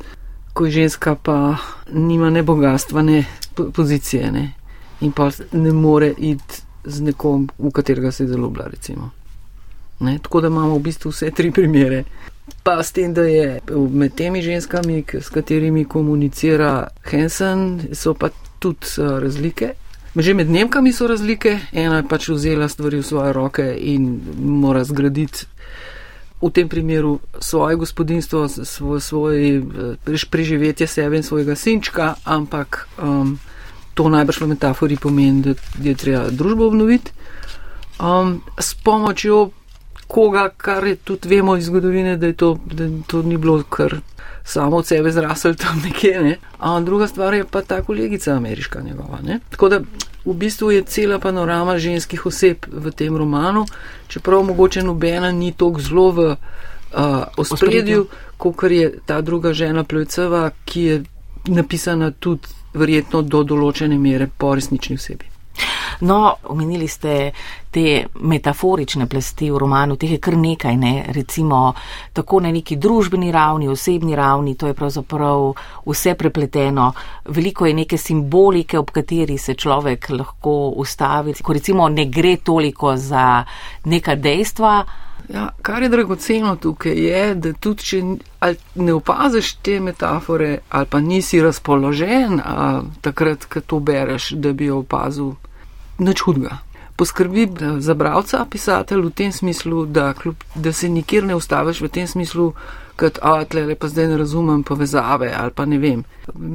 Speaker 5: ko ženska pa nima ne bogatstva, ne pozicije, ne? in pa ne more iti z nekom, v katerega se je zelo bila, recimo. Ne? Tako da imamo v bistvu vse tri primere. Pa s tem, da je med temi ženskami, s katerimi komunicira Hensen, so pa tudi uh, razlike. Že med Nemkami so razlike, ena je pač vzela stvari v svoje roke in mora zgraditi v tem primeru svoje gospodinstvo, svoj, svoj eh, preživetje sebe in svojega sinčka, ampak um, to najbrž v metafori pomeni, da je treba družbo obnoviti. Um, s pomočjo koga, kar je tudi vemo iz zgodovine, da, to, da to ni bilo kar samo od sebe zrasel tam nekje. Ne? A druga stvar je pa ta kolegica ameriška njegova. Ne? Tako da v bistvu je cela panorama ženskih oseb v tem romanu, čeprav mogoče nobena ni tako zelo v uh, ospredju, kot je ta druga žena Plojceva, ki je napisana tudi verjetno do določene mere po resnični osebi.
Speaker 2: No, omenili ste te metaforične plasti v romanu, teh je kar nekaj, ne? recimo tako na neki družbeni ravni, osebni ravni, to je pravzaprav vse prepleteno. Veliko je neke simbolike, ob kateri se človek lahko ustavi, ko recimo ne gre toliko za neka dejstva.
Speaker 5: Ja, kar je dragoceno tukaj je, da tudi če ne opaziš te metafore ali pa nisi razpoložen a, takrat, ko to bereš, da bi jo opazil nič hudega. Poskrbi za bralca, pisatelj v tem smislu, da, kljub, da se nikjer ne ustaviš v tem smislu, kot atle, pa zdaj ne razumem povezave ali pa ne vem.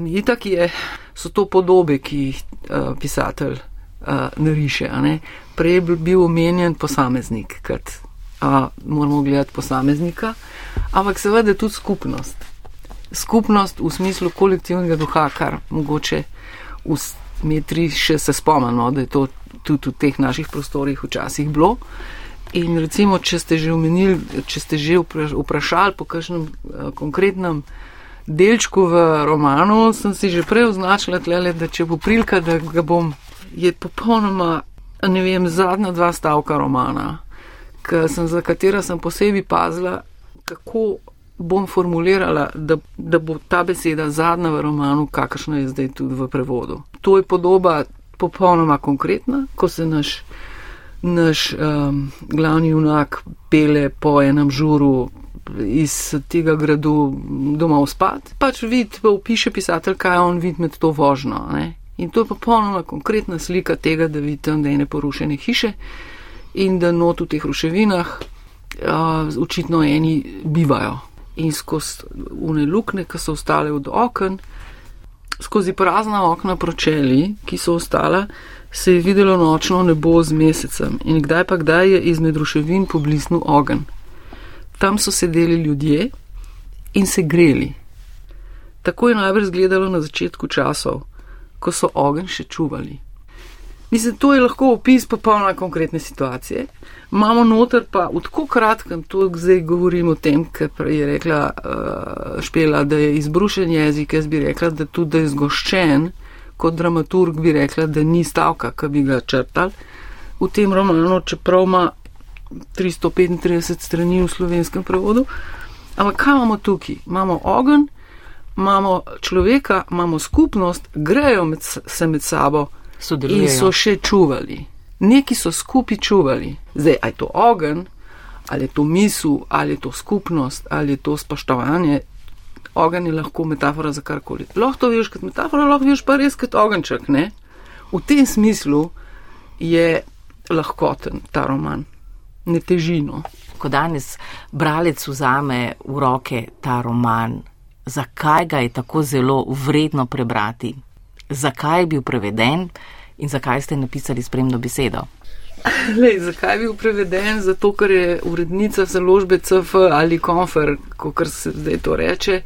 Speaker 5: Itak je, so to podobe, ki jih uh, pisatelj uh, nariše. Ne? Prej je bil omenjen posameznik, kot uh, moramo gledati posameznika, ampak seveda tudi skupnost. Skupnost v smislu kolektivnega duha, kar mogoče v metri še se spomnimo, da je to tudi v teh naših prostorih včasih bilo. In recimo, če ste že omenili, če ste že vprašali po kakšnem uh, konkretnem delčku v romanu, sem si že prej označila tlele, da če bo prilika, da ga bom, je popolnoma, ne vem, zadnja dva stavka romana, sem, za katera sem posebej pazila, kako bom formulirala, da, da bo ta beseda zadnja v romanu, kakršna je zdaj tudi v prevodu. To je podoba popolnoma konkretna, ko se naš, naš um, glavni junak pele po enem žuru iz tega gradu domov spat, pač vid, pa opiše pisatelj, kaj on vidi med to vožnjo. Ne? In to je popolnoma konkretna slika tega, da vidite, da je ne porušene hiše in da not v teh ruševinah uh, očitno eni bivajo in skozi une lukne, ki so ostale od okn, skozi prazna okna pročeli, ki so ostala, se je videlo nočno nebo z mesecem in kdaj pa kdaj je izmed ruševin poblisnil ogen. Tam so sedeli ljudje in se greli. Tako je najbrž izgledalo na začetku časov, ko so ogen še čuvali. Mislim, to je lahko opis popolnoma konkretne situacije. Imamo noter pa v tako kratkem, tu zdaj govorim o tem, kar je rekla uh, Špela, da je izbrušen jezik, jaz bi rekla, da tudi da je zgoščen, kot dramaturg bi rekla, da ni stavka, ki bi ga črtal. V tem romanu, čeprav ima 335 strani v slovenskem prevodu. Ampak kaj imamo tukaj? Imamo ogen, imamo človeka, imamo skupnost, grejo med, se med sabo
Speaker 2: Sodelujejo.
Speaker 5: in so še čuvali. neki so skupaj čuvali. Zdaj, aj to ogen, ali je to misel, ali je to skupnost, ali je to spoštovanje. Ogen je lahko metafora za karkoli. Lahko to vidiš kot metafora, lahko vidiš pa res kot ogenček. Ne? V tem smislu je lahkoten ta roman, ne težino.
Speaker 2: Ko danes bralec vzame v roke ta roman, zakaj ga je tako zelo vredno prebrati, zakaj je bil preveden in zakaj ste napisali spremno besedo?
Speaker 5: Lej, zakaj je bil preveden? Zato, ker je urednica založbe CF ali Konfer, kot se zdaj to reče,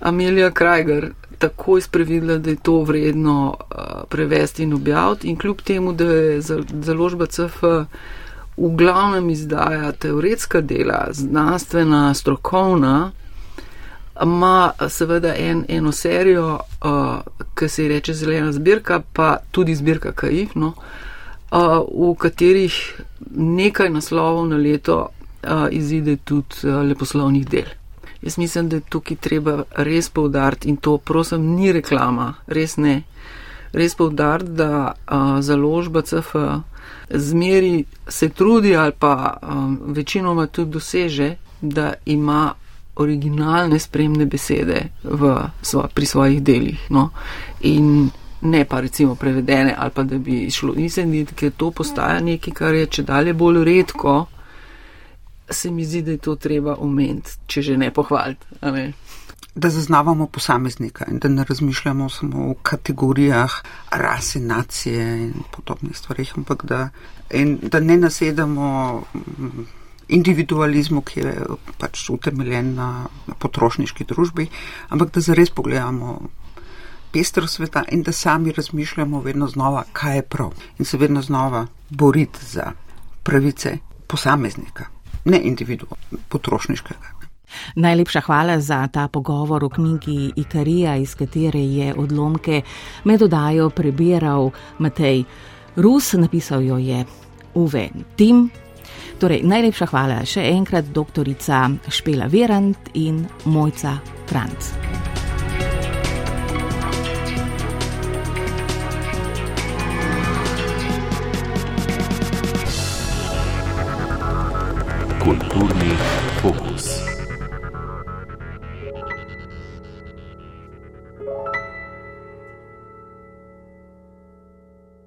Speaker 5: Amelija Krajger, takoj sprevidela, da je to vredno uh, prevesti in objaviti. In kljub temu, da je založba CF v glavnem izdaja teoretska dela, znanstvena, strokovna, ima seveda en, eno serijo, uh, ki se ji reče zelena zbirka, pa tudi zbirka Kaif, no, uh, v katerih nekaj naslovov na leto uh, izide tudi uh, leposlovnih del. Jaz mislim, da je tukaj treba res povdariti in to, prosim, ni reklama, res ne. Res povdariti, da uh, založba CF zmeri se trudi ali pa um, večinoma tudi doseže, da ima originalne spremne besede v, pri svojih delih. No? In ne pa recimo prevedene ali pa da bi šlo videti, ker to postaja nekaj, kar je če dalje bolj redko, se mi zdi, da je to treba omeniti, če že ne pohvaliti.
Speaker 3: Da zaznavamo posameznika in da ne razmišljamo samo o kategorijah rase, nacije in podobnih stvarih, ampak da, in, da ne nasedamo individualizmu, ki je pač utemeljen na, na potrošniški družbi, ampak da zares pogledamo pestro sveta in da sami razmišljamo vedno znova, kaj je prav. In se vedno znova boriti za pravice posameznika, ne individualnega, potrošniškega.
Speaker 2: Najlepša hvala za ta pogovor o knjigi Ikarija, iz katere je odlomke med odajo prebiral Matej Rus, napisal jo je Uwe Tim, Torej, najlepša hvala še enkrat doktorica Špela Verant in Mojca Kranc.
Speaker 1: Kulturni fokus.